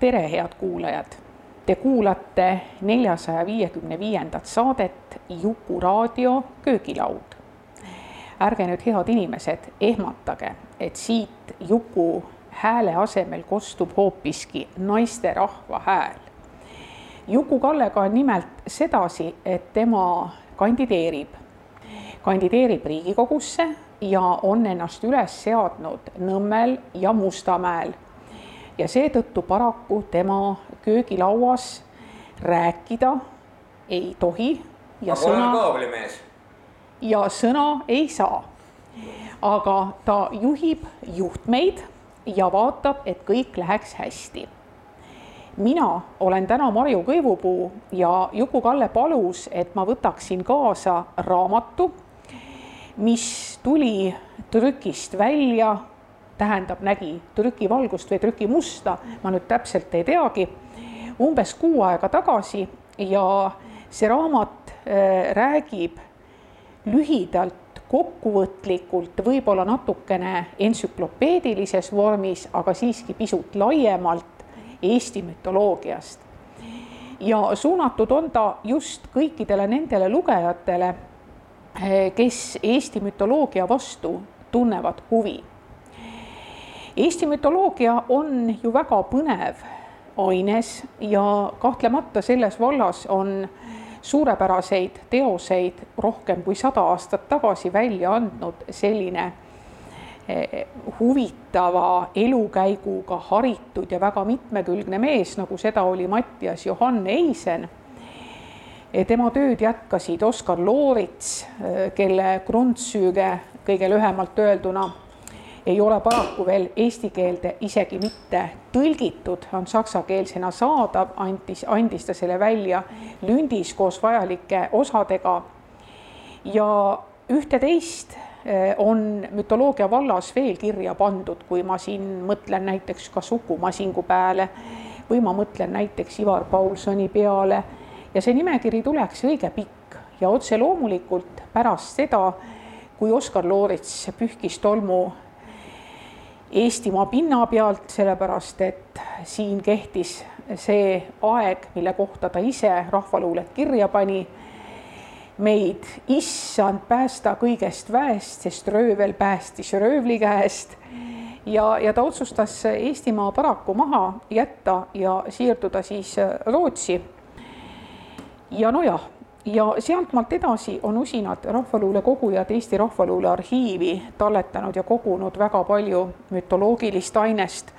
tere, head kuulajad! Te kuulate neljasaja viiekümne viiendat saadet Juku raadio Köögilaud. ärge nüüd, head inimesed, ehmatage, et siit Juku hääle asemel kostub hoopiski naisterahva hääl. Juku-Kallega on nimelt sedasi, et tema kandideerib, kandideerib Riigikogusse ja on ennast üles seadnud Nõmmel ja Mustamäel. Ja seetõttu paraku tema köögilauas rääkida ei tohi ja aga sõna kaablimees. ja sõna ei saa. aga ta juhib juhtmeid ja vaatab, et kõik läheks hästi. mina olen täna Marju Kõivupuu ja Juku-Kalle palus, et ma võtaksin kaasa raamatu, mis tuli trükist välja, tähendab, nägi trükivalgust või trükimusta, ma nüüd täpselt ei teagi, umbes kuu aega tagasi ja see raamat äh, räägib lühidalt, kokkuvõtlikult, võib-olla natukene entsüklopeedilises vormis, aga siiski pisut laiemalt Eesti mütoloogiast. ja suunatud on ta just kõikidele nendele lugejatele, kes Eesti mütoloogia vastu tunnevad huvi. Eesti mütoloogia on ju väga põnev aines ja kahtlemata selles vallas on suurepäraseid teoseid rohkem kui sada aastat tagasi välja andnud selline eh, huvitava elukäiguga haritud ja väga mitmekülgne mees, nagu seda oli Mattias Johann Eisen. tema tööd jätkasid Oskar Loorits, eh, kelle Grundzüge kõige lühemalt öelduna ei ole paraku veel eesti keelde isegi mitte tõlgitud, on saksakeelsena saadav, andis, andis ta selle välja lündis koos vajalike osadega. ja ühte-teist eh, on mütoloogia vallas veel kirja pandud, kui ma siin mõtlen näiteks ka Suku Masingu peale või ma mõtlen näiteks Ivar Paulsoni peale ja see nimekiri tuleks õige pikk ja otse loomulikult pärast seda, kui Oskar Loorits pühkis tolmu Eestimaa pinna pealt, sellepärast et siin kehtis see aeg, mille kohta ta ise rahvaluulet kirja pani. meid, issand, päästa kõigest väest, sest röövel päästis röövli käest. ja, ja ta otsustas Eestimaa paraku maha jätta ja siirduda siis Rootsi. ja nojah ja sealtmaalt edasi on usinad rahvaluule kogujad Eesti Rahvaluule arhiivi talletanud ja kogunud väga palju mütoloogilist ainest.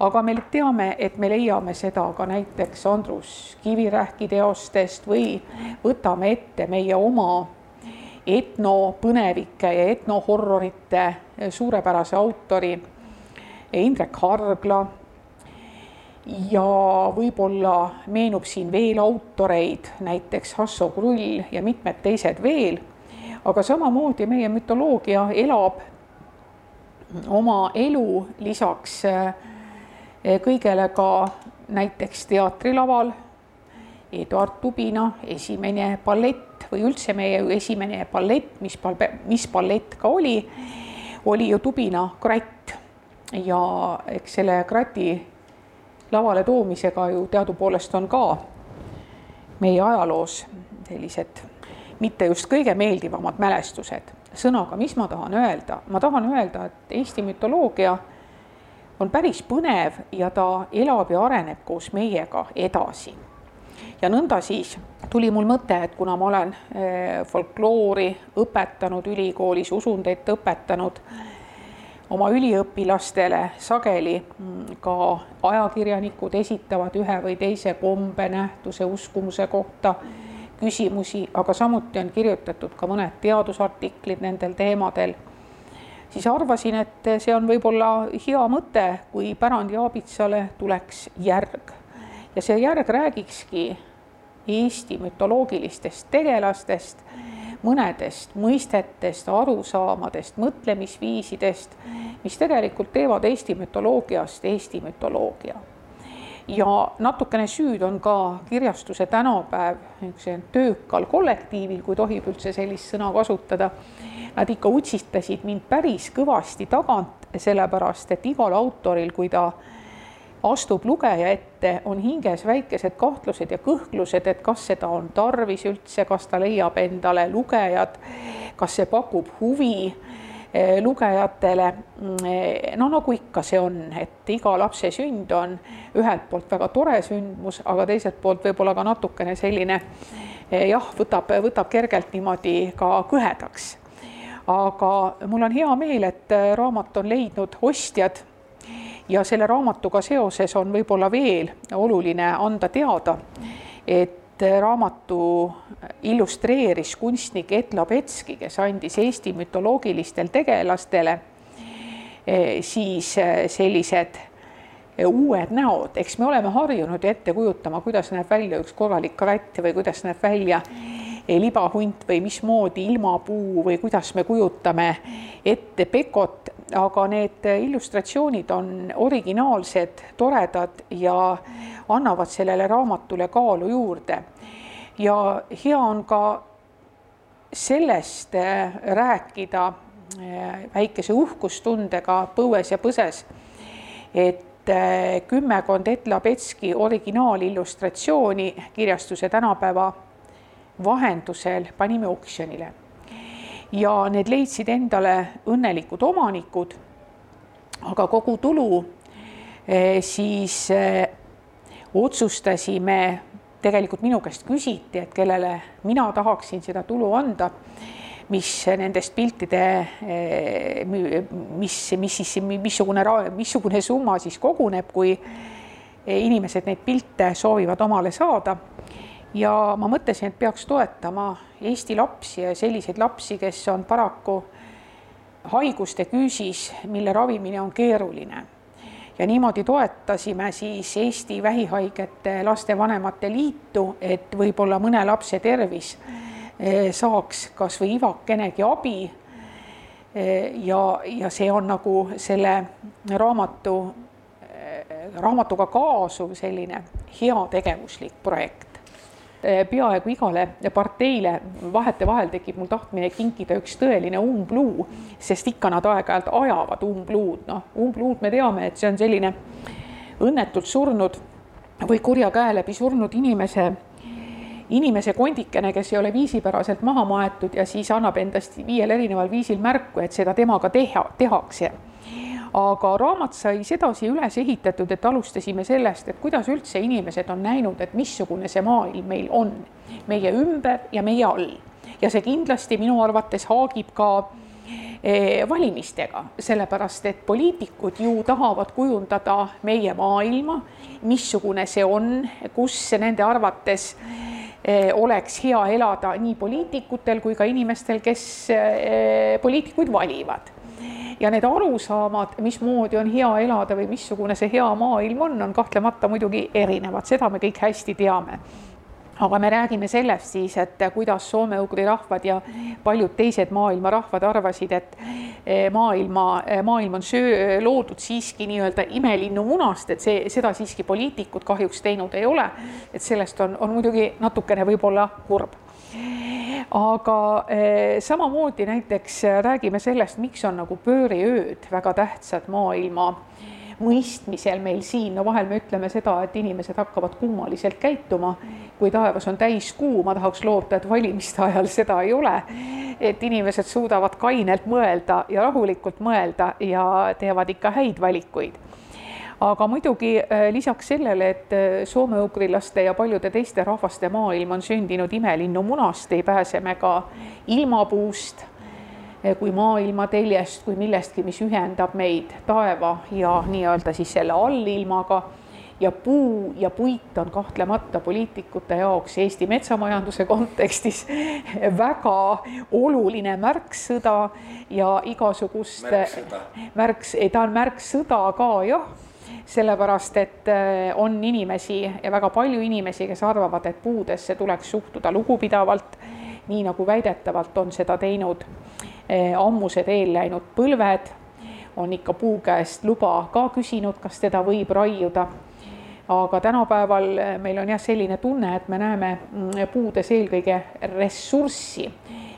aga me teame, et me leiame seda ka näiteks Andrus Kivirähki teostest või võtame ette meie oma etnopõnevike ja etnohorrorite suurepärase autori Indrek Hargla ja võib-olla meenub siin veel autoreid, näiteks Hasso Krull ja mitmed teised veel, aga samamoodi meie mütoloogia elab oma elu lisaks kõigele ka näiteks teatrilaval. Eduard Tubina esimene ballett või üldse meie esimene ballett, mis mis ballett ka oli, oli ju Tubina kratt ja eks selle krati lavale toomisega ju teadupoolest on ka meie ajaloos sellised mitte just kõige meeldivamad mälestused. sõnaga, mis ma tahan öelda, ma tahan öelda, et Eesti mütoloogia on päris põnev ja ta elab ja areneb koos meiega edasi. ja nõnda siis tuli mul mõte, et kuna ma olen folkloori õpetanud ülikoolis, usundeid õpetanud oma üliõpilastele sageli mm, ka ajakirjanikud esitavad ühe või teise kombe, nähtuse, uskumuse kohta küsimusi, aga samuti on kirjutatud ka mõned teadusartiklid nendel teemadel, siis arvasin, et see on võib-olla hea mõte, kui pärandi Aabitsale tuleks järg. ja see järg räägikski Eesti mütoloogilistest tegelastest mõnedest mõistetest, arusaamadest, mõtlemisviisidest, mis tegelikult teevad Eesti mütoloogiast Eesti mütoloogia. ja natukene süüd on ka kirjastuse tänapäev niisuguse töökal kollektiivil, kui tohib üldse sellist sõna kasutada. Nad ikka utsistasid mind päris kõvasti tagant, sellepärast et igal autoril, kui ta astub lugeja ette, on hinges väikesed kahtlused ja kõhklused, et kas seda on tarvis üldse, kas ta leiab endale lugejad, kas see pakub huvi eh, lugejatele. no nagu ikka see on, et iga lapse sünd on ühelt poolt väga tore sündmus, aga teiselt poolt võib-olla ka natukene selline eh, jah, võtab, võtab kergelt niimoodi ka kõhedaks. aga mul on hea meel, et raamat on leidnud ostjad ja selle raamatuga seoses on võib-olla veel oluline anda teada, et raamatu illustreeris kunstnik Etla Petski, kes andis Eesti mütoloogilistel tegelastele eh, siis eh, sellised eh, uued näod, eks me oleme harjunud ette kujutama, kuidas näeb välja üks korralik kratt või kuidas näeb välja libahunt või mismoodi ilmapuu või kuidas me kujutame ette pekot, aga need illustratsioonid on originaalsed, toredad ja annavad sellele raamatule kaalu juurde. ja hea on ka sellest äh, rääkida äh, väikese uhkustundega põues ja põses, et äh, kümmekond Etla Petski originaalillustratsiooni kirjastuse tänapäeva vahendusel panime oksjonile. ja need leidsid endale õnnelikud omanikud. aga kogu tulu eh, siis eh, otsustasime, tegelikult minu käest küsiti, et kellele mina tahaksin seda tulu anda, mis nendest piltide, eh, mis, mis siis, missugune, missugune summa siis koguneb, kui inimesed neid pilte soovivad omale saada ja ma mõtlesin, et peaks toetama Eesti lapsi ja selliseid lapsi, kes on paraku haiguste küüsis, mille ravimine on keeruline. ja niimoodi toetasime siis Eesti Vähihaigete Lastevanemate Liitu, et võib-olla mõne lapse tervis eh, saaks kas või ivakenegi abi. Eh, ja, ja see on nagu selle raamatu, eh, raamatuga kaasuv selline heategevuslik projekt peaaegu igale parteile vahetevahel tekib mul tahtmine kinkida üks tõeline umbluu, sest ikka nad aeg-ajalt ajavad umbluud, noh, umbluud me teame, et see on selline õnnetult surnud või kurja käe läbi surnud inimese, inimese kondikene, kes ei ole viisipäraselt maha maetud ja siis annab endast viiel erineval viisil märku, et seda temaga teha, tehakse aga raamat sai sedasi üles ehitatud, et alustasime sellest, et kuidas üldse inimesed on näinud, et missugune see maailm meil on, meie ümber ja meie all. ja see kindlasti minu arvates haagib ka eh, valimistega, sellepärast et poliitikud ju tahavad kujundada meie maailma, missugune see on, kus nende arvates eh, oleks hea elada nii poliitikutel kui ka inimestel, kes eh, poliitikuid valivad ja need arusaamad, mismoodi on hea elada või missugune see hea maailm on, on kahtlemata muidugi erinevad, seda me kõik hästi teame. Aga me räägime sellest siis, et kuidas soome-ugri rahvad ja paljud teised maailma rahvad arvasid, et eh, maailma, eh, maailm on söö, loodud siiski nii-öelda imelinnu munast, et see, seda siiski poliitikud kahjuks teinud ei ole. et sellest on, on muidugi natukene võib-olla kurb aga eh, samamoodi näiteks eh, räägime sellest, miks on nagu pööriööd väga tähtsad maailma mõistmisel meil siin, no vahel me ütleme seda, et inimesed hakkavad kummaliselt käituma, kui taevas on täiskuu, ma tahaks loota, et valimiste ajal seda ei ole. et inimesed suudavad kainelt mõelda ja rahulikult mõelda ja teevad ikka häid valikuid aga muidugi äh, lisaks sellele, et äh, soome-ugrilaste ja paljude teiste rahvaste maailm on sündinud imelinnu munast, ei pääse me ka ilmapuust kui maailmateljest, kui millestki, mis ühendab meid taeva ja nii-öelda siis selle allilmaga. Ja puu ja puit on kahtlemata poliitikute jaoks Eesti metsamajanduse kontekstis väga oluline märksõda ja igasugust märks, ei ta on märksõda ka jah, sellepärast et eh, on inimesi ja väga palju inimesi, kes arvavad, et puudesse tuleks suhtuda lugupidavalt, nii nagu väidetavalt on seda teinud eh, ammused eelläinud põlved, on ikka puu käest luba ka küsinud, kas teda võib raiuda aga tänapäeval eh, meil on jah, selline tunne, et me näeme mm, puudes eelkõige ressurssi.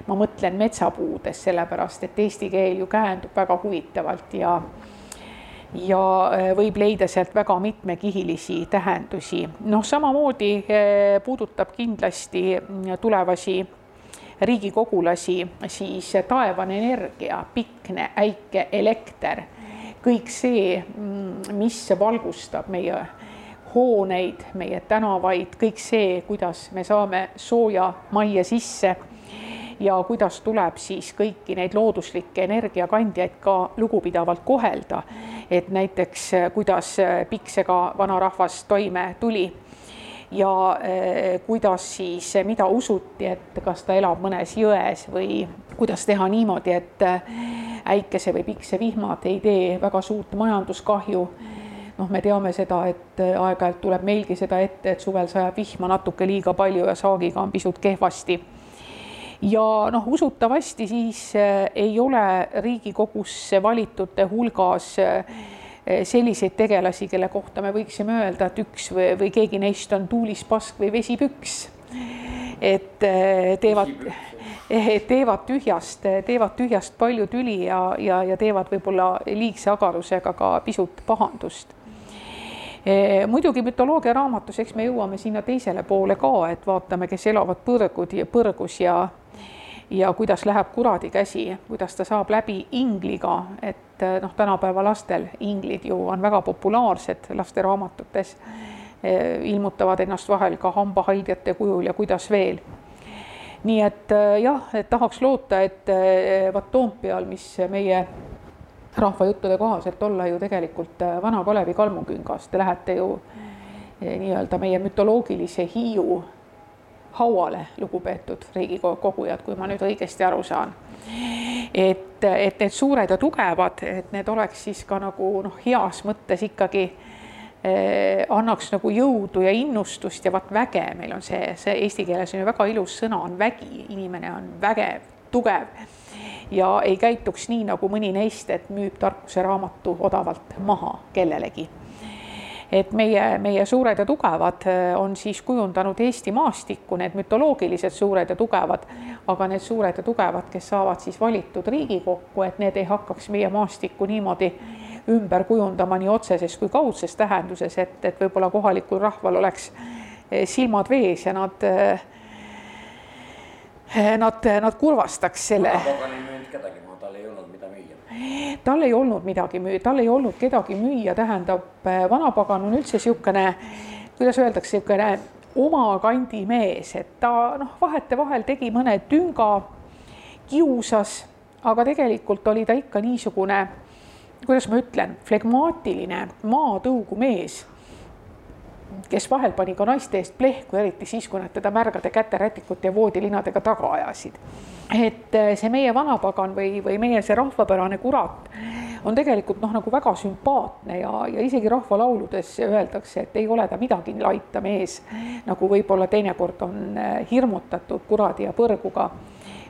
ma mõtlen metsapuudes, sellepärast et eesti keel ju käendub väga huvitavalt ja ja eh, võib leida sealt väga mitmekihilisi tähendusi. noh, samamoodi eh, puudutab kindlasti mm, tulevasi riigikogulasi siis taevane energia, pikne, äike, elekter, kõik see, mm, mis valgustab meie hooneid, meie tänavaid, kõik see, kuidas me saame sooja majja sisse ja kuidas tuleb siis kõiki neid looduslikke energiakandjaid ka lugupidavalt kohelda. et näiteks kuidas piksega vanarahvas toime tuli ja eh, kuidas siis, mida usuti, et kas ta elab mõnes jões või kuidas teha niimoodi, et äikese või piksevihmad ei tee väga suurt majanduskahju noh, me teame seda, et aeg-ajalt tuleb meilgi seda ette, et suvel sajab vihma natuke liiga palju ja saagiga on pisut kehvasti. Ja noh, usutavasti siis äh, ei ole Riigikogusse valitute hulgas äh, selliseid tegelasi, kelle kohta me võiksime öelda, et üks või, või keegi neist on tuulispask või vesipüks. et teevad teevad tühjast, teevad tühjast palju tüli ja, ja, ja teevad võib-olla liigse agarusega ka pisut pahandust muidugi mütoloogia raamatus, eks me jõuame sinna teisele poole ka, et vaatame, kes elavad põrgud ja põrgus ja ja kuidas läheb kuradi käsi, kuidas ta saab läbi ingliga, et noh, tänapäeva lastel inglid ju on väga populaarsed lasteraamatutes, ilmutavad ennast vahel ka hambahaigete kujul ja kuidas veel. nii et jah, et tahaks loota, et vot Toompeal, mis meie rahvajuttude kohaselt olla ju tegelikult vana Kalevi kalmuküngas, te lähete ju nii-öelda meie mütoloogilise Hiiu hauale, lugupeetud riigikogujad, kui ma nüüd õigesti aru saan. et, et need suured ja tugevad, et need oleks siis ka nagu noh, heas mõttes ikkagi eh, annaks nagu jõudu ja innustust ja vaat väge, meil on see, see eesti keeles on ju väga ilus sõna, on vägi, inimene on vägev, tugev ja ei käituks nii, nagu mõni neist, et müüb tarkuse raamatu odavalt maha kellelegi. Et meie, meie suured ja tugevad äh, on siis kujundanud Eesti maastikku, need mütoloogilised suured ja tugevad, aga need suured ja tugevad, kes saavad siis valitud Riigikokku, et need ei hakkaks meie maastikku niimoodi ümber kujundama nii otseses kui kaudses tähenduses, et, et võib-olla kohalikul rahval oleks äh, silmad vees ja nad äh, nad, nad kurvastaks selle kedagi maha, tal ei olnud, mida müüa. Tal ei olnud midagi müüa, tal ei olnud kedagi müüa, tähendab, äh, vanapagan on üldse niisugune, kuidas öeldakse, niisugune oma kandi mees, et ta noh, vahetevahel tegi mõne tünga, kiusas, aga tegelikult oli ta ikka niisugune, kuidas ma ütlen, flegmaatiline maatõugu mees kes vahel pani ka naiste eest plehku, eriti siis, kui nad teda märgade käterätikute ja voodilinadega taga ajasid. et eh, see meie vanapagan või, või meie see rahvapärane kurat on tegelikult noh, nagu väga sümpaatne ja, ja isegi rahvalauludes öeldakse, et ei ole ta midagi laita mees, nagu võib-olla teinekord on eh, hirmutatud kuradi ja põrguga.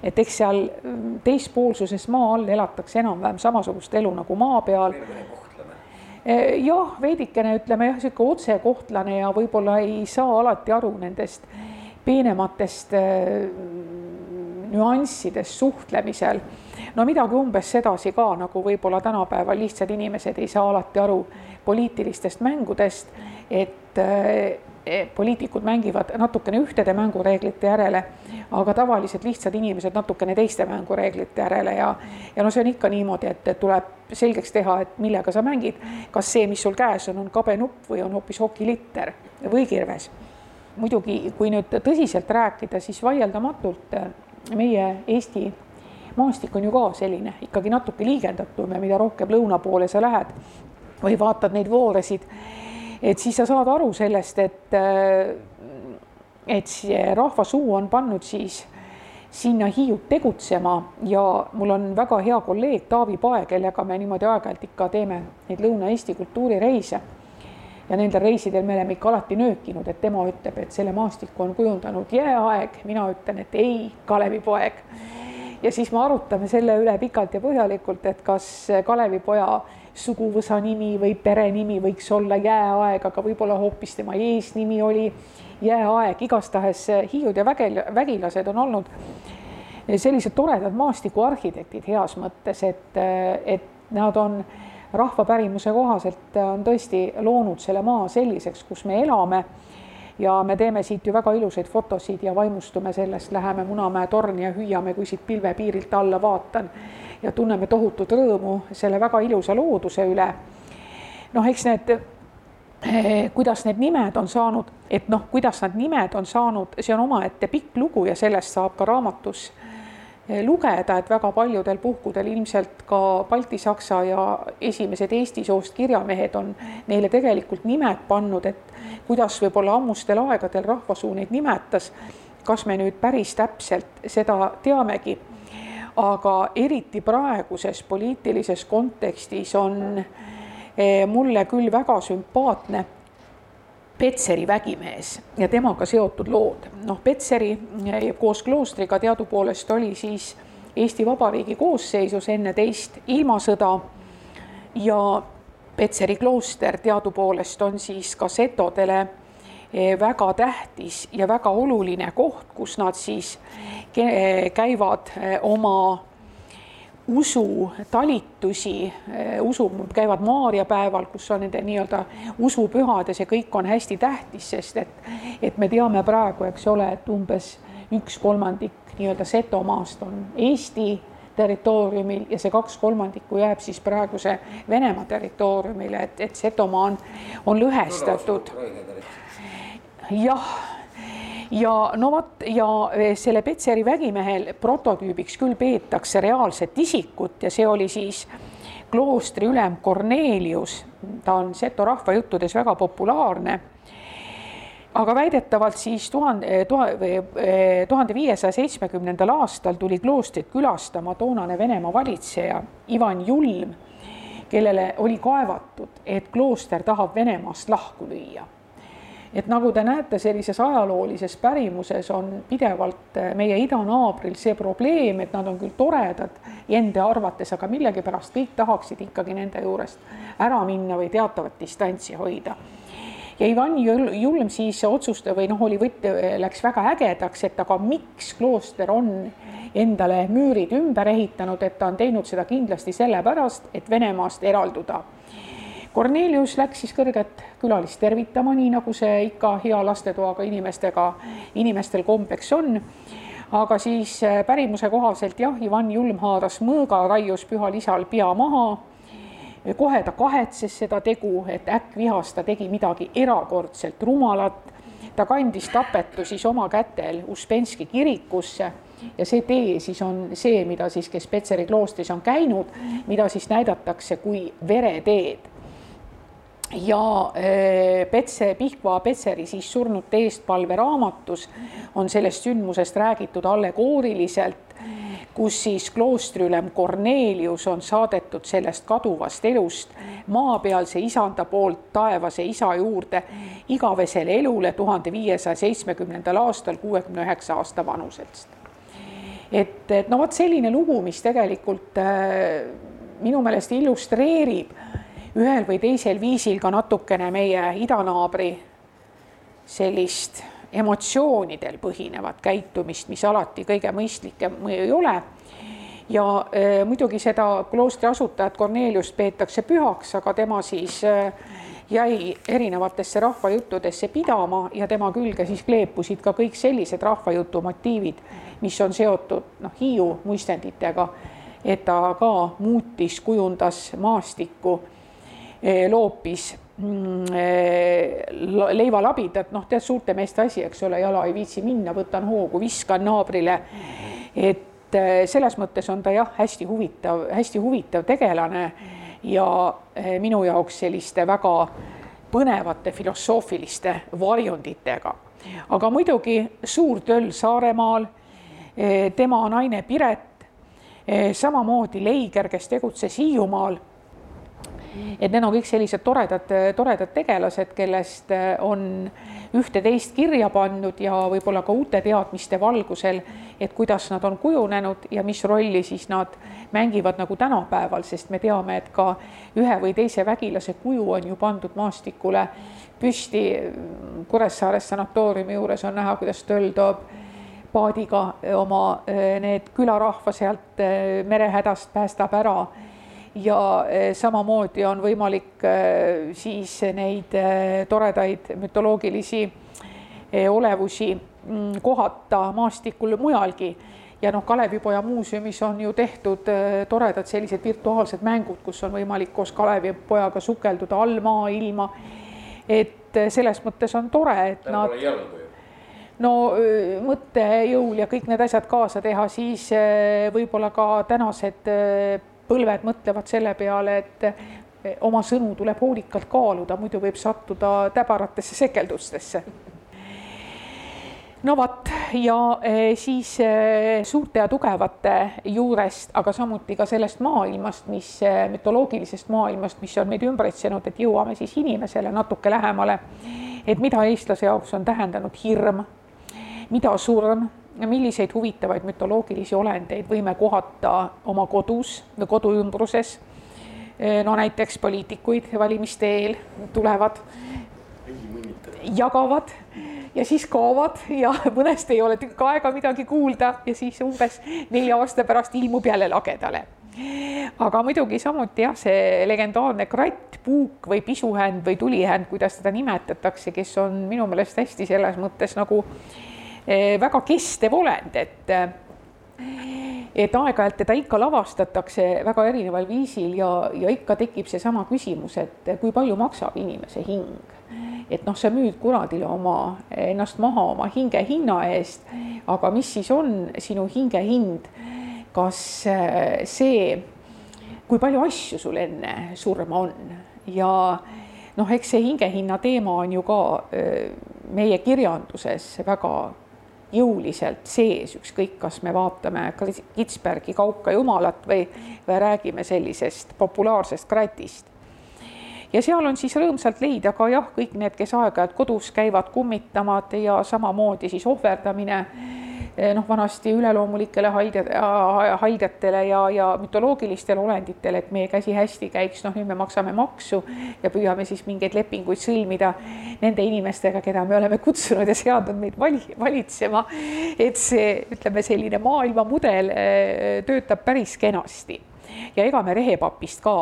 Et eks seal mm, teispoolsuses maa all elatakse enam-vähem samasugust elu nagu maa peal jah, veidikene ütleme jah, niisugune otsekohtlane ja võib-olla ei saa alati aru nendest peenematest eh, nüanssidest suhtlemisel. no midagi umbes sedasi ka, nagu võib-olla tänapäeval lihtsad inimesed ei saa alati aru poliitilistest mängudest, et eh, Eh, poliitikud mängivad natukene ühtede mängureeglite järele, aga tavalised lihtsad inimesed natukene teiste mängureeglite järele ja ja no see on ikka niimoodi, et, tuleb selgeks teha, et millega sa mängid, kas see, mis sul käes on, on kabe nupp või on hoopis hokilitter või kirves. muidugi, kui nüüd tõsiselt rääkida, siis vaieldamatult meie Eesti maastik on ju ka selline ikkagi natuke liigendatum ja mida rohkem lõuna poole sa lähed või vaatad neid vooresid, et siis sa saad aru sellest, et, et see rahva suu on pannud siis sinna Hiiut tegutsema ja mul on väga hea kolleeg Taavi Pae, kellega me niimoodi aeg-ajalt ikka teeme neid Lõuna-Eesti kultuurireise. ja nendel reisidel me oleme ikka alati nöökinud, et tema ütleb, et selle maastiku on kujundanud jääaeg, mina ütlen, et ei, Kalevipoeg. ja siis me arutame selle üle pikalt ja põhjalikult, et kas Kalevipoja suguvõsa nimi või perenimi võiks olla jääaeg, aga võib-olla hoopis tema eesnimi oli jääaeg, igastahes hiiud ja vägel, vägilased on olnud sellised toredad maastikuarhitektid heas mõttes, et, et nad on rahvapärimuse kohaselt on tõesti loonud selle maa selliseks, kus me elame. Ja me teeme siit ju väga ilusaid fotosid ja vaimustume sellest, läheme Munamäe torni ja hüüame, kui siit pilvepiirilt alla vaatan. Ja tunneme tohutut rõõmu selle väga ilusa looduse üle. noh, eks need kuidas need nimed on saanud, et noh, kuidas nad nimed on saanud, see on omaette pikk lugu ja sellest saab ka raamatus eh, lugeda, et väga paljudel puhkudel ilmselt ka baltisaksa ja esimesed eesti soost kirjamehed on neile tegelikult nimed pannud, et kuidas võib-olla ammustel aegadel rahvasuu neid nimetas. kas me nüüd päris täpselt seda teamegi? aga eriti praeguses poliitilises kontekstis on Eh, mulle küll väga sümpaatne Petseri vägimees ja temaga seotud lood. noh, Petseri eh, koos kloostriga teadupoolest oli siis Eesti Vabariigi koosseisus enne teist ilmasõda ja Petseri klooster teadupoolest on siis ka setodele eh, väga tähtis ja väga oluline koht, kus nad siis käivad oma usutalitusi, eh, usu, käivad maarjapäeval, kus on nende nii-öelda usupühad ja see kõik on hästi tähtis, sest et, et me teame praegu, eks ole, et umbes üks kolmandik nii-öelda Setomaast on Eesti territooriumil ja see kaks kolmandikku jääb siis praeguse Venemaa territooriumile, et, et Setomaa on, on lõhestatud. jah ja no vot ja e, selle Petseri vägimehel prototüübiks küll peetakse reaalset isikut ja see oli siis kloostri ülem Kornelius, ta on seto rahvajuttudes väga populaarne. aga väidetavalt siis tuhande, e, e, tuhande viiesaja seitsmekümnendal aastal tuli kloostrit külastama toonane Venemaa valitseja Ivan Julm, kellele oli kaevatud, et klooster tahab Venemaast lahku lüüa et nagu te näete, sellises ajaloolises pärimuses on pidevalt eh, meie idanaabril see probleem, et nad on küll toredad enda arvates, aga millegipärast kõik tahaksid ikkagi nende juurest ära minna või teatavat distantsi hoida. ja Ivan Julm siis otsustas või noh, oli võt-, läks väga ägedaks, et aga miks klooster on endale müürid ümber ehitanud, et ta on teinud seda kindlasti sellepärast, et Venemaast eralduda Kornelius läks siis kõrget külalist tervitama, nii nagu see ikka hea lastetoaga inimestega, inimestel kombeks on. aga siis äh, pärimuse kohaselt jah, Ivan Julm haaras mõõga, raius pühal isal pea maha. kohe ta kahetses seda tegu, et äkkvihas ta tegi midagi erakordselt rumalat. ta kandis tapetu siis oma kätel Uspenski kirikusse ja see tee siis on see, mida siis, kes Petseri kloostris on käinud, mida siis näidatakse kui vereteed ja eh, Petse, Pihkva Petseri siis surnute eestpalve raamatus on sellest sündmusest räägitud allegooriliselt, kus siis kloostriülem Kornelius on saadetud sellest kaduvast elust maapealse isanda poolt taevase isa juurde igavesele elule tuhande viiesaja seitsmekümnendal aastal kuuekümne üheksa aasta vanuselt. et, et no vot selline lugu, mis tegelikult äh, minu meelest illustreerib ühel või teisel viisil ka natukene meie idanaabri sellist emotsioonidel põhinevat käitumist, mis alati kõige mõistlikum ei ole. ja äh, muidugi seda kloostri asutajat Korneliust peetakse pühaks, aga tema siis äh, jäi erinevatesse rahvajuttudesse pidama ja tema külge siis kleepusid ka kõik sellised rahvajutu motiivid, mis on seotud noh, Hiiu muistenditega, et ta ka muutis, kujundas maastikku loopis mm, eh, leivalabidad, noh, tead, suurte meeste asi, eks ole, jala ei viitsi minna, võtan hoogu, viskan naabrile. et eh, selles mõttes on ta jah, hästi huvitav, hästi huvitav tegelane ja eh, minu jaoks selliste väga põnevate filosoofiliste varjunditega. aga muidugi suur töll Saaremaal, eh, tema naine Piret, samamoodi Leiger, kes tegutses Hiiumaal et need on kõik sellised toredad, toredad tegelased, kellest äh, on ühte-teist kirja pannud ja võib-olla ka uute teadmiste valgusel, et kuidas nad on kujunenud ja mis rolli siis nad mängivad nagu tänapäeval, sest me teame, et ka ühe või teise vägilase kuju on ju pandud maastikule püsti. Kuressaare sanatooriumi juures on näha, kuidas töll toob paadiga oma äh, need külarahva sealt äh, merehädast päästab ära ja eh, samamoodi on võimalik eh, siis neid eh, toredaid mütoloogilisi olevusi mm, kohata maastikul mujalgi ja noh, Kalevipoja muuseumis on ju tehtud toredad sellised virtuaalsed mängud, kus on võimalik koos Kalevipojaga sukelduda all maailma. et selles mõttes on tore, et Täna nad no mõttejõul ja kõik need asjad kaasa teha, siis võib-olla ka tänased põlved mõtlevad selle peale, et eh, oma sõnu tuleb hoolikalt kaaluda, muidu võib sattuda täbaratesse sekeldustesse. no vot ja eh, siis eh, suurte ja tugevate juurest, aga samuti ka sellest maailmast, mis mütoloogilisest maailmast, mis on meid ümbritsenud, et jõuame siis inimesele natuke lähemale. et mida eestlase jaoks on tähendanud hirm, mida surm milliseid huvitavaid mütoloogilisi olendeid võime kohata oma kodus või kodu ümbruses. no näiteks poliitikuid valimiste eel tulevad, jagavad ja siis kaovad ja mõnest ei ole tükk aega midagi kuulda ja siis umbes nelja aasta pärast ilmub jälle lagedale. aga muidugi samuti jah, see legendaarne kratt, puuk või pisuhänd või tulihänd, kuidas teda nimetatakse, kes on minu meelest hästi selles mõttes nagu äh, Eh, väga kestev olend, et eh, et aeg-ajalt teda ikka lavastatakse väga erineval viisil ja, ja ikka tekib seesama küsimus, et kui palju maksab inimese hing. et noh, sa müüd kuradile oma, ennast maha oma hinge hinna eest, aga mis siis on sinu hinge hind? kas eh, see, kui palju asju sul enne surma on ja noh, eks see hingehinna teema on ju ka meie kirjanduses väga jõuliselt sees, ükskõik, kas me vaatame Kitzbergi Kauka Jumalat või, või räägime sellisest populaarsest kratist. ja seal on siis rõõmsalt leida ka jah, kõik need, kes aeg-ajalt kodus käivad kummitamad ja samamoodi siis ohverdamine noh, vanasti üleloomulikele haiged, haigetele ja, ja mütoloogilistele olenditele, et meie käsi hästi käiks, noh nüüd me maksame maksu ja püüame siis mingeid lepinguid sõlmida nende inimestega, keda me oleme kutsunud ja seadnud meid vali-, valitsema. et see, ütleme, selline maailmamudel eh, töötab päris kenasti ja ega me rehepapist ka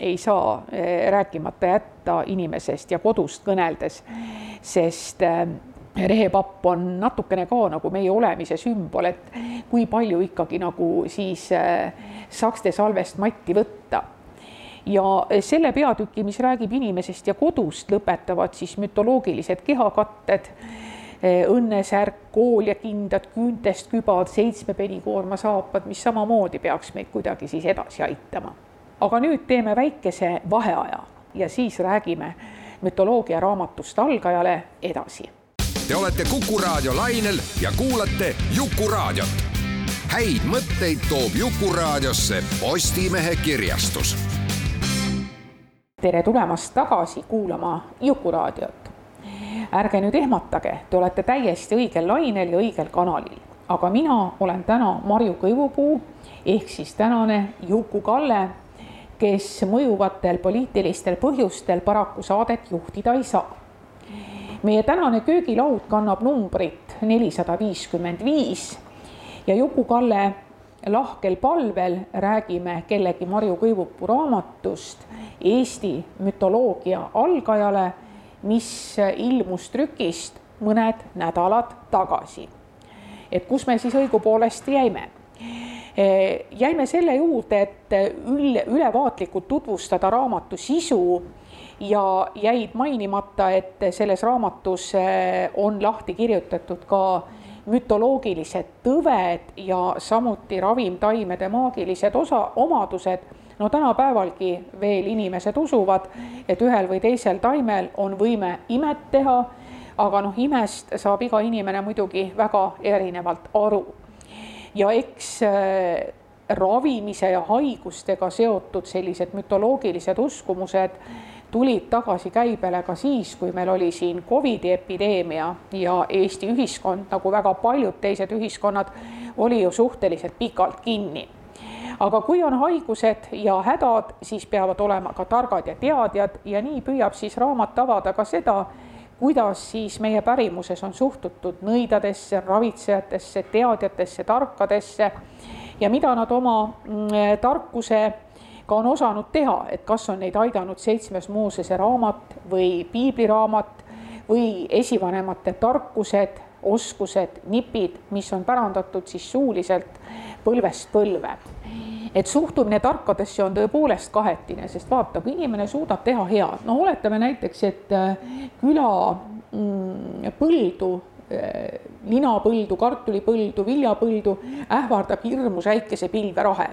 ei saa eh, rääkimata jätta inimesest ja kodust kõneldes, sest rehepapp on natukene ka nagu meie olemise sümbol, et kui palju ikkagi nagu siis äh, sakste salvest matti võtta. ja selle peatüki, mis räägib inimesest ja kodust, lõpetavad siis mütoloogilised kehakatted, äh, õnnesärk, kooljakindad, küüntest kübad, seitsmepenikoorma saapad, mis samamoodi peaks meid kuidagi siis edasi aitama. aga nüüd teeme väikese vaheaja ja siis räägime mütoloogia raamatust algajale edasi Te olete Kuku raadio lainel ja kuulate Jukuraadiot. häid mõtteid toob Jukuraadiosse Postimehe kirjastus. tere tulemast tagasi kuulama Jukuraadiot. ärge nüüd ehmatage, te olete täiesti õigel lainel ja õigel kanalil, aga mina olen täna Marju Kõivupuu ehk siis tänane Juku-Kalle, kes mõjuvatel poliitilistel põhjustel paraku saadet juhtida ei saa meie tänane köögilaud kannab numbrit nelisada viiskümmend viis ja Juku-Kalle lahkel palvel räägime kellegi Marju Kõivupuu raamatust Eesti mütoloogia algajale, mis ilmus trükist mõned nädalad tagasi. et kus me siis õigupoolest jäime? jäime selle juurde, et üle, ülevaatlikult tutvustada raamatu sisu ja jäid mainimata, et selles raamatus eh, on lahti kirjutatud ka mütoloogilised tõved ja samuti ravimtaimede maagilised osa, omadused no tänapäevalgi veel inimesed usuvad, et ühel või teisel taimel on võime imet teha, aga noh, imest saab iga inimene muidugi väga erinevalt aru. ja eks äh, ravimise ja haigustega seotud sellised mütoloogilised uskumused tulid tagasi käibele ka siis, kui meil oli siin Covidi epideemia ja Eesti ühiskond, nagu väga paljud teised ühiskonnad, oli ju suhteliselt pikalt kinni. Aga kui on haigused ja hädad, siis peavad olema ka targad ja teadjad ja nii püüab siis raamat avada ka seda, kuidas siis meie pärimuses on suhtutud nõidadesse, ravitsejatesse, teadjatesse, tarkadesse ja mida nad oma mm, tarkusega on osanud teha, et kas on neid aidanud seitsmes Moosese raamat või piibliraamat või esivanemate tarkused, oskused, nipid, mis on pärandatud siis suuliselt põlvest põlve et suhtumine tarkadesse on tõepoolest kahetine, sest vaata, kui inimene suudab teha head, no oletame näiteks, et äh, küla mm, põldu äh, linapõldu, kartulipõldu, viljapõldu ähvardab hirmus äikese pilverahe.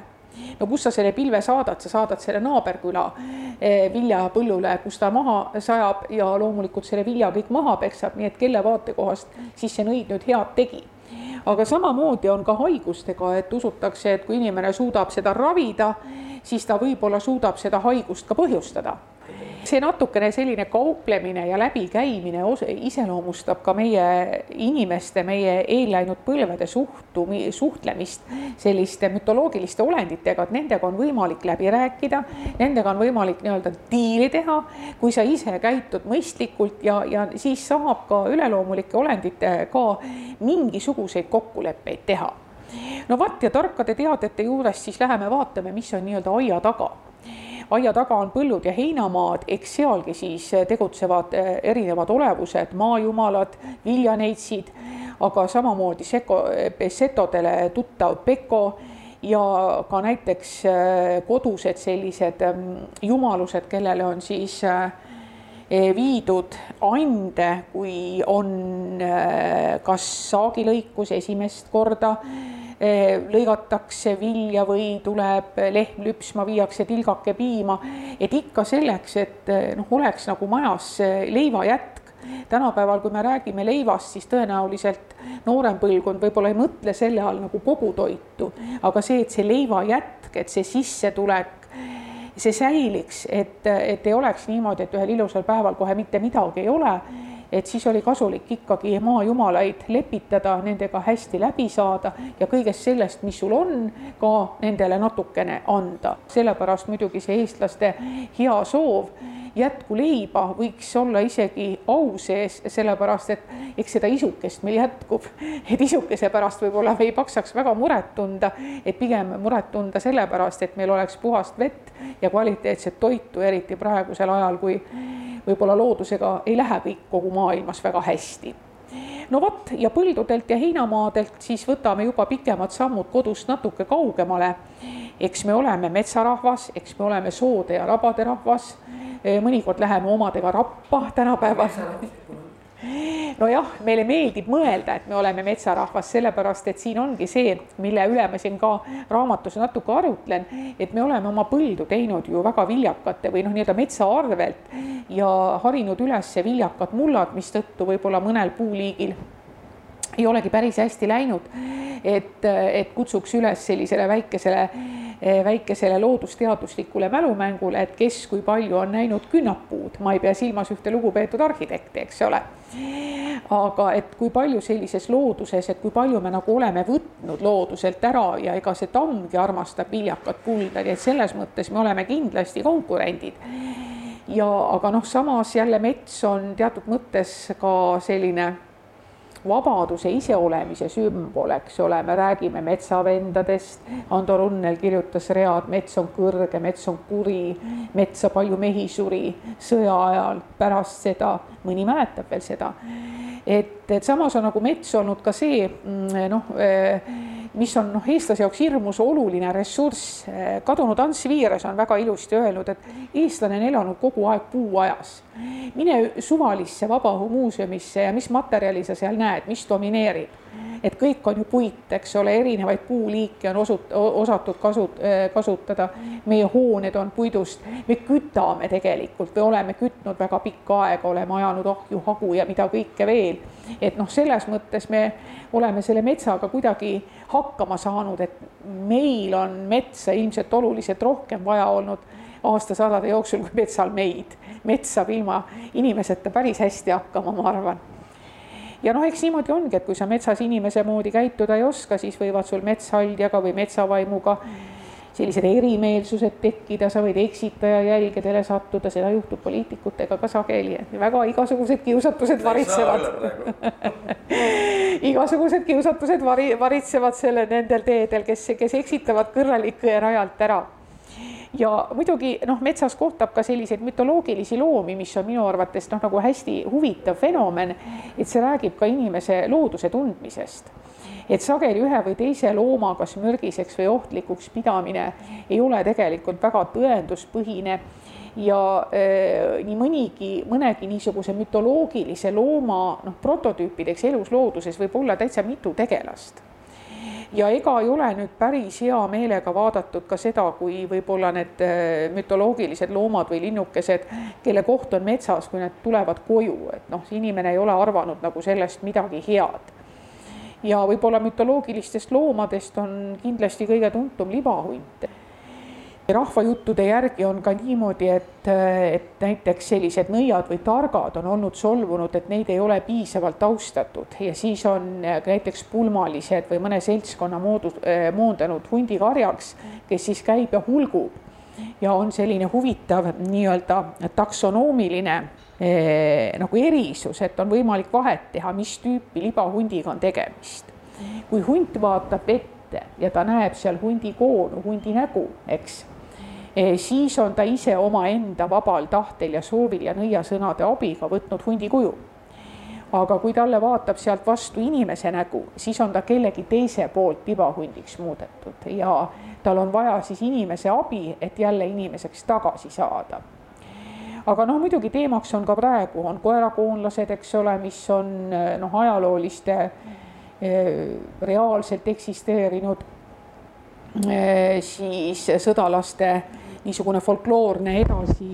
No kus sa selle pilve saadad, sa saadad selle naaberküla äh, viljapõllule, kus ta maha sajab ja loomulikult selle vilja kõik maha peksab, nii et kelle vaatekohast siis see nõid nüüd head tegi? Aga samamoodi on ka haigustega, et usutakse, et kui inimene suudab seda ravida, siis ta võib-olla suudab seda haigust ka põhjustada see natukene selline kauplemine ja läbikäimine iseloomustab ka meie inimeste, meie eelläinud põlvede suhtumi, suhtlemist selliste mütoloogiliste olenditega, et nendega on võimalik läbi rääkida, nendega on võimalik nii-öelda diili teha, kui sa ise käitud mõistlikult ja, ja siis saab ka üleloomulike olenditega mingisuguseid kokkuleppeid teha. No vot ja tarkade teadjate juurest siis läheme vaatame, mis on nii-öelda aia taga aia taga on põllud ja heinamaad, eks sealgi siis tegutsevad eh, erinevad olevused, maajumalad, viljaneitsid, aga samamoodi seko, setodele tuttav peko ja ka näiteks eh, kodused sellised mm, jumalused, kellele on siis eh, viidud ande, kui on kas saagilõikus esimest korda Eh, lõigatakse vilja või tuleb lehm lüpsma, viiakse tilgake piima, et ikka selleks, et eh, noh, oleks nagu majas leivajätk. tänapäeval, kui me räägime leivast, siis tõenäoliselt noorem põlvkond võib-olla ei mõtle selle all nagu kogutoitu, aga see, et see leivajätk, et see sissetulek see säiliks, et, et ei oleks niimoodi, et ühel ilusal päeval kohe mitte midagi ei ole et siis oli kasulik ikkagi maajumalaid lepitada, nendega hästi läbi saada ja kõigest sellest, mis sul on, ka nendele natukene anda. sellepärast muidugi see eestlaste hea soov jätkuleiba võiks olla isegi au sees, sellepärast et eks seda isukest meil jätkub. et isukese pärast võib-olla me ei paksaks väga muret tunda, et pigem muret tunda sellepärast, et meil oleks puhast vett ja kvaliteetset toitu, eriti praegusel ajal, kui võib-olla loodusega ei lähe kõik kogu maailmas väga hästi. No vot, ja põldudelt ja heinamaadelt siis võtame juba pikemad sammud kodust natuke kaugemale. eks me oleme metsarahvas, eks me oleme soode ja rabade rahvas, mõnikord läheme omadega rappa tänapäeval nojah, meile meeldib mõelda, et me oleme metsarahvas, sellepärast et siin ongi see, mille üle ma siin ka raamatus natuke arutlen, et me oleme oma põldu teinud ju väga viljakate või noh, nii-öelda metsa arvelt ja harinud üles viljakad mullad, mistõttu võib-olla mõnel puuliigil ei olegi päris hästi läinud. et, et kutsuks üles sellisele väikesele väikesele loodusteaduslikule mälumängule, et kes kui palju on näinud künnapuud, ma ei pea silmas ühte lugupeetud arhitekti, eks ole. aga et kui palju sellises looduses, et kui palju me nagu oleme võtnud looduselt ära ja ega see tammgi armastab viljakat kulda, nii et selles mõttes me oleme kindlasti konkurendid ja aga noh, samas jälle mets on teatud mõttes ka selline vabaduse iseolemise sümbol, eks ole, me räägime metsavendadest, Ando Runnel kirjutas read, mets on kõrge, mets on kuri, metsa palju mehi suri sõja ajal, pärast seda, mõni mäletab veel seda. et, et samas on nagu mets olnud ka see mm, noh mis on noh, eestlase jaoks hirmus oluline ressurss. kadunud Ants Viiras on väga ilusti öelnud, et eestlane on elanud kogu aeg puuajas. mine suvalisse vabaõhumuuseumisse ja mis materjali sa seal näed, mis domineerib? Et kõik on ju puit, eks ole, erinevaid puuliike on osut-, osatud kasut-, kasutada. meie hooned on puidust, me kütame tegelikult või oleme kütnud väga pikka aega, oleme ajanud ahju, hagu ja mida kõike veel. et noh, selles mõttes me oleme selle metsaga kuidagi hakkama saanud, et meil on metsa ilmselt oluliselt rohkem vaja olnud aastasadade jooksul kui metsal meid. mets saab ilma inimeseta päris hästi hakkama, ma arvan ja noh, eks niimoodi ongi, et kui sa metsas inimese moodi käituda ei oska, siis võivad sul metshaldjaga või metsavaimuga sellised erimeelsused tekkida, sa võid eksitaja jälgedele sattuda, seda juhtub poliitikutega ka sageli, väga igasugused kiusatused varitsevad. igasugused kiusatused vari, varitsevad selle, nendel teedel, kes, kes eksitavad kõrralikke rajalt ära ja muidugi noh, metsas kohtab ka selliseid mütoloogilisi loomi, mis on minu arvates noh, nagu hästi huvitav fenomen, et see räägib ka inimese looduse tundmisest. Et sageli ühe või teise looma kas mürgiseks või ohtlikuks pidamine ei ole tegelikult väga tõenduspõhine. Ja äh, nii mõnigi, mõnegi niisuguse mütoloogilise looma noh, prototüüpideks elus looduses võib olla täitsa mitu tegelast ja ega ei ole nüüd päris hea meelega vaadatud ka seda, kui võib-olla need äh, mütoloogilised loomad või linnukesed, kelle koht on metsas, kui need tulevad koju, et noh, inimene ei ole arvanud nagu sellest midagi head. ja võib-olla mütoloogilistest loomadest on kindlasti kõige tuntum libahunt rahvajuttude järgi on ka niimoodi, et, et näiteks sellised nõiad või targad on olnud solvunud, et neid ei ole piisavalt austatud ja siis on näiteks pulmalised või mõne seltskonna moodu-, moondanud hundikarjaks, kes siis käib ja hulgub. ja on selline huvitav nii-öelda taksonoomiline eh, nagu erisus, et on võimalik vahet teha, mis tüüpi libahundiga on tegemist. kui hunt vaatab ette ja ta näeb seal hundi koonu, hundi nägu, eks siis on ta ise omaenda vabal tahtel ja soovil ja nõiasõnade abiga võtnud hundi kuju. aga kui talle vaatab sealt vastu inimese nägu, siis on ta kellegi teise poolt libahundiks muudetud ja tal on vaja siis inimese abi, et jälle inimeseks tagasi saada aga noh, muidugi teemaks on ka praegu, on koerakoonlased, eks ole, mis on noh, ajalooliste eh, reaalselt eksisteerinud eh, siis sõdalaste niisugune folkloorne edasi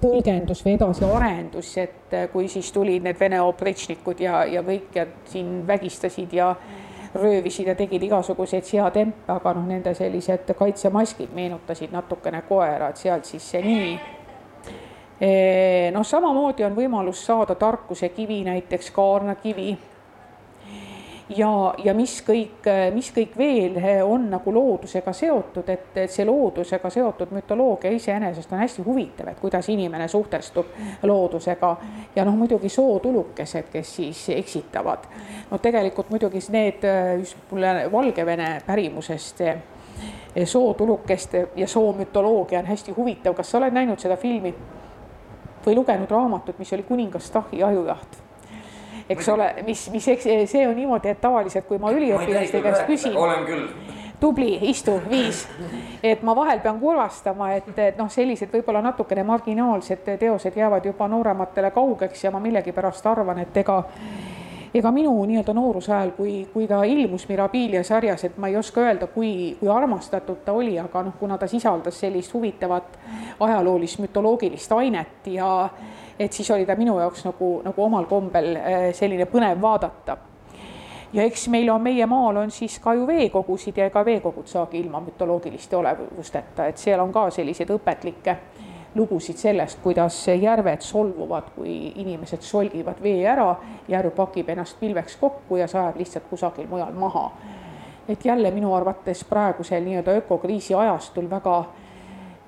tõlgendus või edasiarendus, et kui siis tulid need Vene oprečnikud ja, ja kõik ja siin vägistasid ja röövisid ja tegid igasuguseid seatempe, aga noh, nende sellised kaitsemaskid meenutasid natukene koera, et sealt siis see nimi. noh, samamoodi on võimalus saada tarkuse kivi, näiteks kaarnakivi ja, ja mis kõik, mis kõik veel on nagu loodusega seotud, et, see loodusega seotud mütoloogia iseenesest on hästi huvitav, et kuidas inimene suhtestub loodusega ja noh, muidugi sootulukesed, kes siis eksitavad. no tegelikult muidugi need just mulle Valgevene pärimusest sootulukest ja soomütoloogia on hästi huvitav, kas sa oled näinud seda filmi või lugenud raamatut, mis oli kuningas Tahi ajujaht? Eks ole, mis, mis, eks see on niimoodi, et tavaliselt, kui ma üliõpilaste käest küsin. olen küll. tubli, istu, viis. et ma vahel pean kurvastama, et, et noh, sellised võib-olla natukene marginaalsed teosed jäävad juba noorematele kaugeks ja ma millegipärast arvan, et ega ega minu nii-öelda nooruse ajal, kui, kui ta ilmus Mirabilia sarjas, et ma ei oska öelda, kui, kui armastatud ta oli, aga noh, kuna ta sisaldas sellist huvitavat ajaloolist mütoloogilist ainet ja et siis oli ta minu jaoks nagu, nagu omal kombel äh, selline põnev vaadata. ja eks meil on, meie maal on siis ka ju veekogusid ja ega veekogud saagi ilma mütoloogiliste olevusteta, et seal on ka selliseid õpetlikke lugusid sellest, kuidas järved solvuvad, kui inimesed solgivad vee ära, järv pakib ennast pilveks kokku ja sajab lihtsalt kusagil mujal maha. et jälle minu arvates praegusel nii-öelda ökokriisi ajastul väga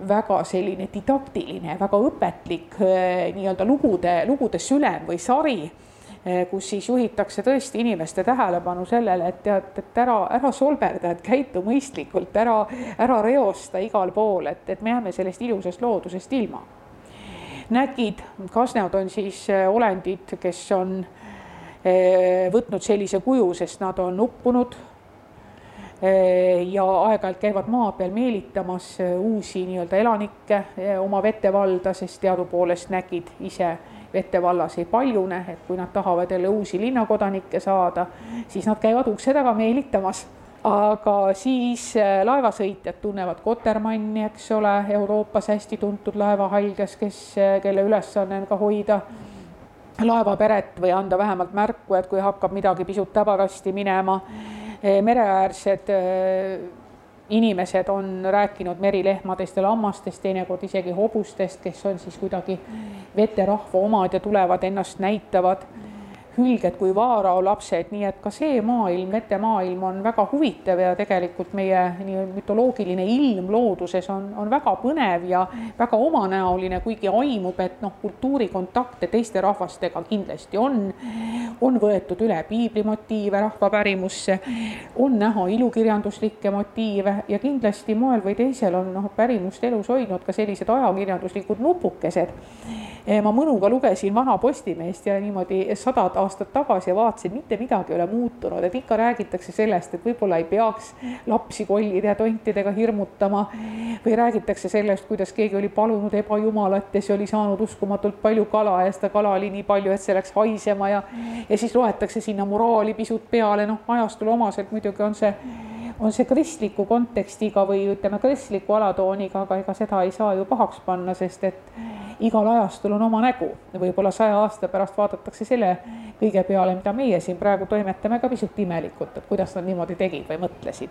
väga selline didaktiline, väga õpetlik äh, nii-öelda lugude, lugude sülem või sari, kus siis juhitakse tõesti inimeste tähelepanu sellele, et tead, et ära, ära solberda, et käitu mõistlikult, ära, ära reosta igal pool, et, et me jääme sellest ilusast loodusest ilma. nägid, kasneod on siis äh, olendid, kes on võtnud sellise kuju, sest nad on uppunud ja aeg-ajalt käivad maa peal meelitamas uusi nii-öelda elanikke oma vetevalda, sest teadupoolest nägid ise Vete vallas ei paljune, et kui nad tahavad jälle uusi linnakodanikke saada, siis nad käivad ukse taga meelitamas aga siis äh, laevasõitjad tunnevad Kotermanni, eks ole, Euroopas hästi tuntud laevahaljas, kes, äh, kelle ülesanne on ka hoida laevaperet või anda vähemalt märku, et kui hakkab midagi pisut täbarasti minema. Äh, mereäärsed inimesed on rääkinud merilehmadest ja lammastest, teinekord isegi hobustest, kes on siis kuidagi veterahva omad ja tulevad ennast näitavad hülged kui Vaarao lapsed, nii et ka see maailm, vetemaailm on väga huvitav ja tegelikult meie nii mütoloogiline ilm looduses on, on väga põnev ja väga omanäoline, kuigi aimub, et noh, kultuurikontakte teiste rahvastega kindlasti on, on võetud üle piiblimotiive rahvapärimusse, on näha ilukirjanduslikke motiive ja kindlasti moel või teisel on noh, pärimust elus hoidnud ka sellised ajakirjanduslikud nupukesed. ma mõnuga lugesin Vana Postimeest ja niimoodi sadad aastat tagasi ja vaatasin, mitte midagi ei ole muutunud, et ikka räägitakse sellest, et võib-olla ei peaks lapsi kollide ja tontidega hirmutama või räägitakse sellest, kuidas keegi oli palunud ebajumalat ja see oli saanud uskumatult palju kala ja seda kala oli nii palju, et see läks haisema ja ja siis loetakse sinna moraali pisut peale, noh, ajastule omaselt muidugi on see on see kristliku kontekstiga või ütleme, kristliku alatooniga, aga ega seda ei saa ju pahaks panna, sest et igal ajastul on oma nägu. võib-olla saja aasta pärast vaadatakse selle kõige peale, mida meie siin praegu toimetame, ka pisut imelikult, et kuidas nad niimoodi tegid või mõtlesid.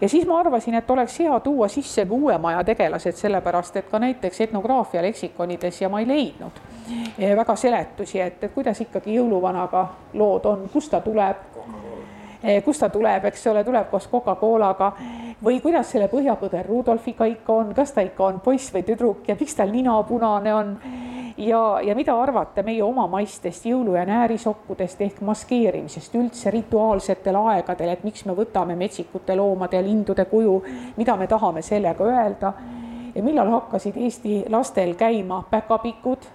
ja siis ma arvasin, et oleks hea tuua sisse ka uue maja tegelased, sellepärast et ka näiteks etnograafia leksikonides ja ma ei leidnud eh, väga seletusi, et, kuidas ikkagi jõuluvanaga lood on, kust ta tuleb kust ta tuleb, eks ole, tuleb koos Coca-Colaga. Või kuidas selle põhjapõder Rudolfiga ikka on, kas ta ikka on poiss või tüdruk ja miks tal nina punane on? Ja, ja mida arvata meie omamaistest jõulu- ja näärisokkudest ehk maskeerimisest üldse rituaalsetel aegadel, et miks me võtame metsikute loomade ja lindude kuju, mida me tahame sellega öelda? Ja millal hakkasid Eesti lastel käima päkapikud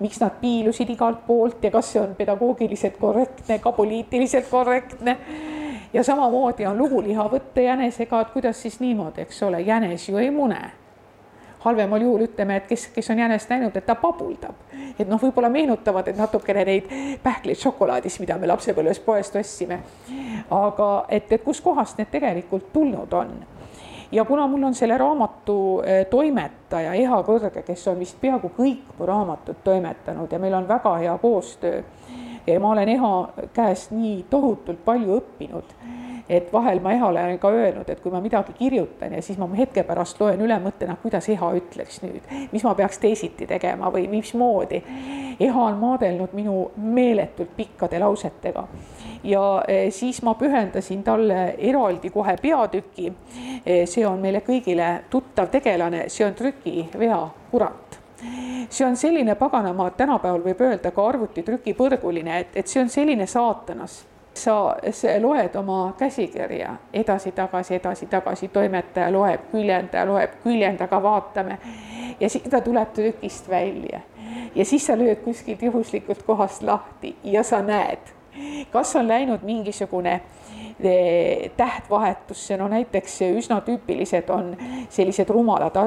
miks nad piilusid igalt poolt ja kas see on pedagoogiliselt korrektne, ka poliitiliselt korrektne. ja samamoodi on lugu lihavõtte jänesega, et kuidas siis niimoodi, eks ole, jänes ju ei mune halvemal juhul ütleme, et kes, kes on jänest näinud, et ta pabuldab. et noh, võib-olla meenutavad, et natukene neid pähkleid šokolaadis, mida me lapsepõlves poest ostsime. aga et, et kuskohast need tegelikult tulnud on ja kuna mul on selle raamatu eh, toimetaja Eha Kõrge, kes on vist peaaegu kõik mu raamatud toimetanud ja meil on väga hea koostöö ja ma olen Eha käest nii tohutult palju õppinud et vahel ma Ehale olen ka öelnud, et kui ma midagi kirjutan ja siis ma hetke pärast loen üle, mõtlen, et kuidas Eha ütleks nüüd, mis ma peaks teisiti tegema või mismoodi. Eha on maadelnud minu meeletult pikkade lausetega. Ja eh, siis ma pühendasin talle eraldi kohe peatüki. Eh, see on meile kõigile tuttav tegelane, see on trükivea kurat. See on selline paganama, tänapäeval võib öelda ka arvutitrüki põrguline, et, et see on selline saatanas sa loed oma käsikirja edasi-tagasi, edasi-tagasi, toimetaja loeb, küljendaja loeb, küljendaga vaatame. Ja siis ta tuleb trükist välja. Ja siis sa lööd kuskilt juhuslikult kohast lahti ja sa näed, kas on läinud mingisugune Eh, tähtvahetusse, no näiteks üsna tüüpilised on sellised rumalad äh,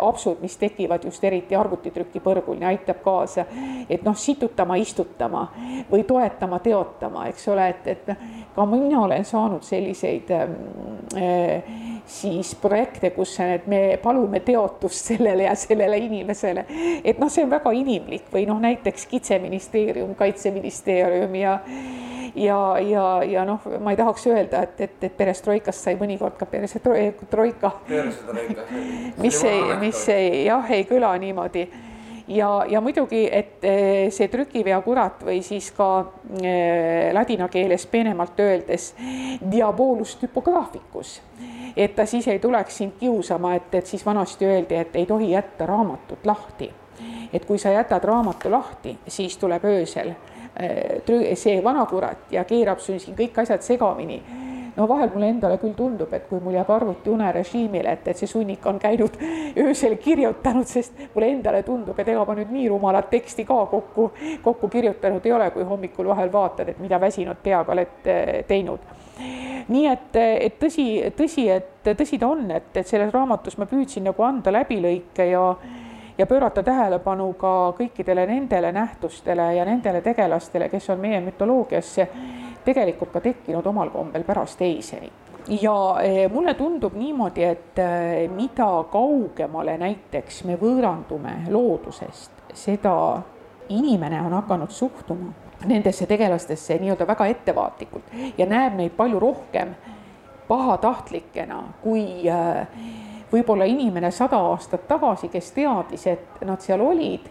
apsud, mis tekivad just eriti arvutitrüki põrgul ja aitab kaasa, et noh, situtama, istutama või toetama, teotama, eks ole, et, et noh, ka mina olen saanud selliseid äh, siis projekte, kus need, me palume teotust sellele ja sellele inimesele, et noh, see on väga inimlik või noh, näiteks Kitseministeerium, Kaitseministeerium ja ja, ja, ja noh, ma ei tahaks öelda, et, et, et perestroikast sai mõnikord ka perestroika. mis ei, mis ei jah, ei kõla niimoodi ja, ja muidugi, et eh, see trükivea kurat või siis ka eh, ladina keeles peenemalt öeldes diabolus typographikus, et ta siis ei tuleks sind kiusama, et, et siis vanasti öeldi, et ei tohi jätta raamatut lahti. et kui sa jätad raamatu lahti, siis tuleb öösel Äh, see vanakurat ja keerab sul siin kõik asjad segamini. no vahel mulle endale küll tundub, et kui mul jääb arvuti unerežiimile, et, et see sunnik on käinud öösel kirjutanud, sest mulle endale tundub, et ega ma nüüd nii rumalat teksti ka kokku, kokku kirjutanud ei ole, kui hommikul vahel vaatad, et mida väsinud peaga oled äh, teinud nii et, et tõsi, tõsi, et tõsi ta on, et, et selles raamatus ma püüdsin nagu anda läbilõike ja ja pöörata tähelepanu ka kõikidele nendele nähtustele ja nendele tegelastele, kes on meie mütoloogiasse tegelikult ka tekkinud omal kombel pärast teiseni. Ja eh, mulle tundub niimoodi, et eh, mida kaugemale näiteks me võõrandume loodusest, seda inimene on hakanud suhtuma nendesse tegelastesse nii-öelda väga ettevaatlikult ja näeb neid palju rohkem pahatahtlikena kui eh, võib-olla inimene sada aastat tagasi, kes teadis, et nad seal olid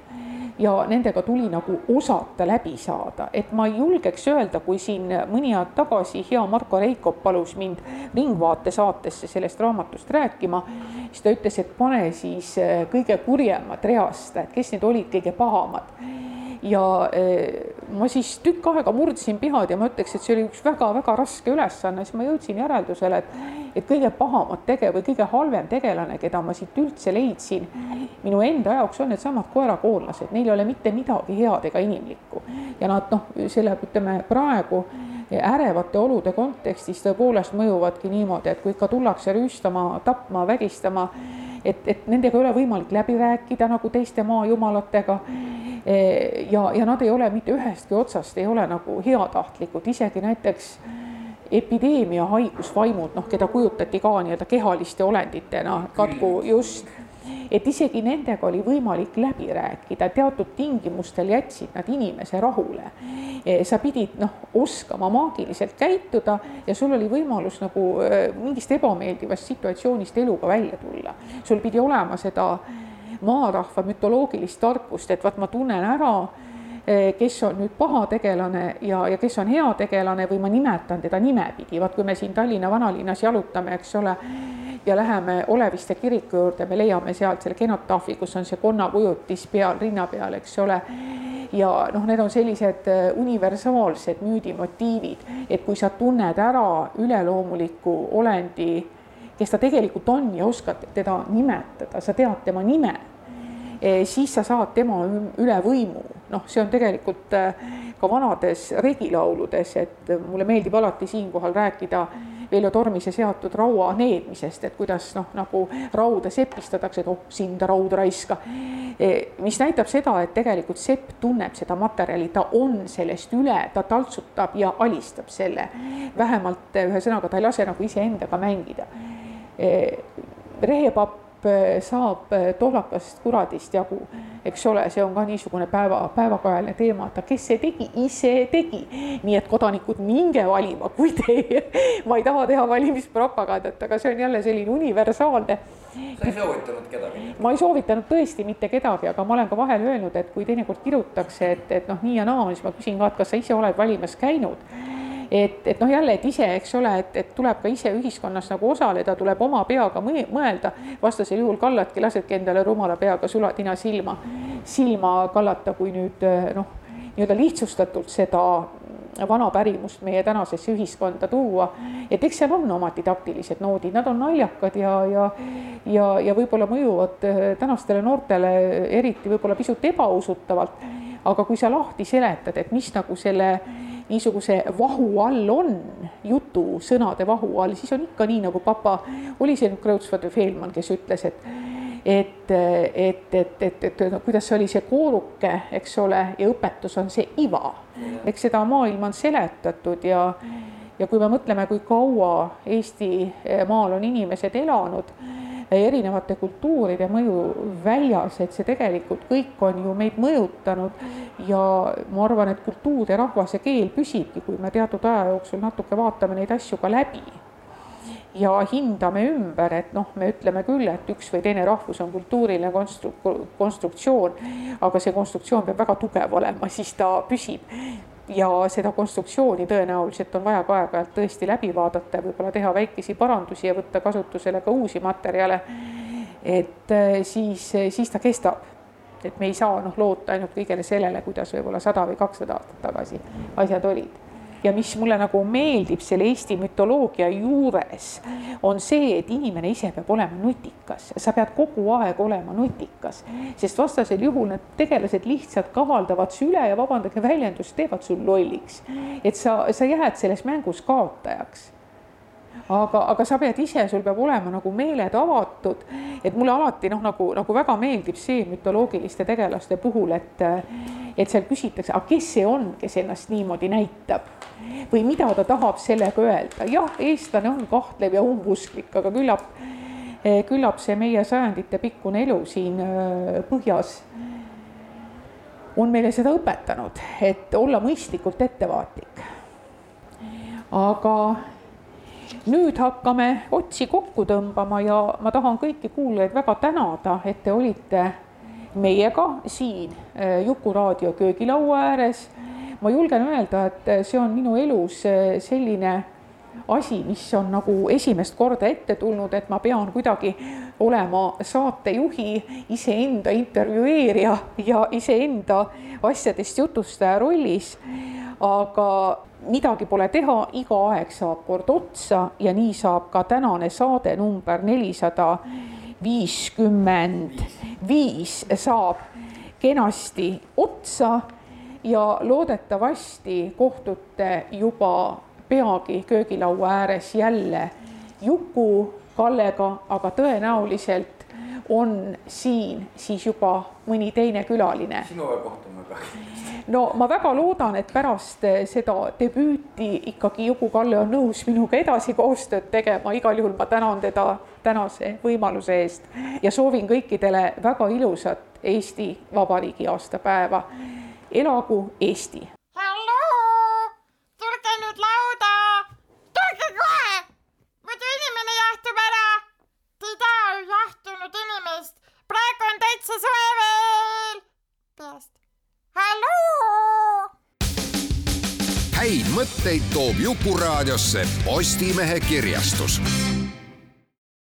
ja nendega tuli nagu osata läbi saada, et ma ei julgeks öelda, kui siin mõni aeg tagasi hea Marko Reikop palus mind Ringvaate saatesse sellest raamatust rääkima, siis ta ütles, et pane siis kõige kurjemad reast, et kes need olid kõige pahamad ja äh, ma siis tükk aega murdsin pihad ja ma ütleks, et see oli üks väga-väga raske ülesanne, siis ma jõudsin järeldusele, et et kõige pahamat tege- või kõige halvem tegelane, keda ma siit üldse leidsin, minu enda jaoks on needsamad koerakoonlased, neil ei ole mitte midagi head ega inimlikku. ja nad noh, selle, ütleme praegu ärevate olude kontekstis tõepoolest mõjuvadki niimoodi, et kui ikka tullakse rüüstama, tapma, vägistama, et, et nendega ei ole võimalik läbi rääkida nagu teiste maajumalatega. Ja, ja nad ei ole mitte ühestki otsast, ei ole nagu heatahtlikud, isegi näiteks epideemia haigusvaimud, noh, keda kujutati ka nii-öelda kehaliste olenditena, katku just, et isegi nendega oli võimalik läbi rääkida, teatud tingimustel jätsid nad inimese rahule. E, sa pidid noh, oskama maagiliselt käituda ja sul oli võimalus nagu e, mingist ebameeldivast situatsioonist eluga välja tulla. sul pidi olema seda maarahva mütoloogilist tarkust, et vaat ma tunnen ära Eh, kes on nüüd paha tegelane ja, ja kes on hea tegelane või ma nimetan teda nimepidi, vaat kui me siin Tallinna vanalinnas jalutame, eks ole, ja läheme Oleviste kiriku juurde, me leiame sealt selle kenotaafi, kus on see konnakujutis peal, rinna peal, eks ole. Ja noh, need on sellised eh, universaalsed müüdimotiivid, et kui sa tunned ära üleloomuliku olendi, kes ta tegelikult on ja oskad teda nimetada, sa tead tema nime siis sa saad tema üle võimu. noh, see on tegelikult eh, ka vanades regilauludes, et mulle meeldib alati siinkohal rääkida Veljo Tormise seatud raua needmisest, et kuidas noh, nagu rauda sepistatakse, et oh, sinda raud raiska. Eh, mis näitab seda, et tegelikult sepp tunneb seda materjali, ta on sellest üle, ta taltsutab ja alistab selle. vähemalt ühesõnaga, ta ei lase nagu iseendaga mängida. rehepapp Äh, saab äh, tohlakast kuradist jagu, eks ole, see on ka niisugune päeva, päevakajaline teema, et kes see tegi, ise tegi. nii et kodanikud, minge valima, kui te, ma ei taha teha valimispropagandat, aga see on jälle selline universaalne. sa ei soovitanud kedagi? ma ei soovitanud tõesti mitte kedagi, aga ma olen ka vahel öelnud, et kui teinekord kirutakse, et, et noh, nii ja naa, siis ma küsin ka, et kas sa ise oled valimas käinud et, et noh, jälle, et ise, eks ole, et, et tuleb ka ise ühiskonnas nagu osaleda, tuleb oma peaga mõelda, vastasel juhul kalladki, lasedki endale rumala peaga sulatina silma, silma kallata, kui nüüd noh, nii-öelda lihtsustatult seda vana pärimust meie tänasesse ühiskonda tuua. et eks seal on omad didaktilised noodid, nad on naljakad ja, ja, ja, ja võib-olla mõjuvad tänastele noortele eriti võib-olla pisut ebausutavalt. aga kui sa lahti seletad, et mis nagu selle niisuguse vahu all on, jutusõnade vahu all, siis on ikka nii, nagu papa, oli see nüüd Kreutzwald või Fehlmann, kes ütles, et et, et, et, et, et no kuidas see oli see kooruke, eks ole, ja õpetus on see iva. eks seda maailma on seletatud ja, ja kui me mõtleme, kui kaua Eestimaal on inimesed elanud erinevate kultuuride mõju väljas, et see tegelikult kõik on ju meid mõjutanud. Ja ma arvan, et kultuur ja rahvas ja keel püsibki, kui me teatud aja jooksul natuke vaatame neid asju ka läbi ja hindame ümber, et noh, me ütleme küll, et üks või teine rahvus on kultuuriline konstru-, konstruktsioon, aga see konstruktsioon peab väga tugev olema, siis ta püsib ja seda konstruktsiooni tõenäoliselt on vaja ka aeg-ajalt tõesti läbi vaadata võib-olla teha väikesi parandusi ja võtta kasutusele ka uusi materjale. et eh, siis, siis ta kestab. et me ei saa noh, loota ainult kõigele sellele, kuidas võib-olla sada või kakssada aastat tagasi asjad olid ja mis mulle nagu meeldib selle Eesti mütoloogia juures, on see, et inimene ise peab olema nutikas, sa pead kogu aeg olema nutikas, sest vastasel juhul need tegelased lihtsalt kavaldavad su üle ja vabandage väljendust, teevad sul lolliks. et sa, sa jääd selles mängus kaotajaks aga, aga sa pead ise, sul peab olema nagu meeled avatud, et mulle alati noh, nagu, nagu väga meeldib see mütoloogiliste tegelaste puhul, et et seal küsitakse, aga kes see on, kes ennast niimoodi näitab? Või mida ta tahab sellega öelda, jah, eestlane on kahtlev ja umbusklik, aga küllap, küllap see meie sajandite pikkune elu siin äh, põhjas on meile seda õpetanud, et olla mõistlikult ettevaatlik. aga nüüd hakkame otsi kokku tõmbama ja ma tahan kõiki kuulajaid väga tänada, et te olite meiega siin äh, Juku-raadio köögilaua ääres. ma julgen öelda, et see on minu elus äh, selline asi, mis on nagu esimest korda ette tulnud, et ma pean kuidagi olema saatejuhi, iseenda intervjueerija ja iseenda asjadest jutustaja rollis. aga midagi pole teha, iga aeg saab kord otsa ja nii saab ka tänane saade number nelisada viiskümmend viis saab kenasti otsa ja loodetavasti kohtute juba peagi köögilaua ääres jälle Juku Kallega, aga tõenäoliselt on siin siis juba mõni teine külaline. sinuga kohtume ka. No ma väga loodan, et pärast seda debüüti ikkagi Juku-Kalle on nõus minuga edasi koostööd tegema, igal juhul ma tänan teda tänase võimaluse eest ja soovin kõikidele väga ilusat Eesti Vabariigi aastapäeva. elagu Eesti! halloo, tulge nüüd lauda, tulge kohe, muidu inimene jahtub ära. Te ei taha jahtunud inimest, praegu on täitsa soe veel. peast. Halloo. häid mõtteid toob Jukuraadiosse Postimehe kirjastus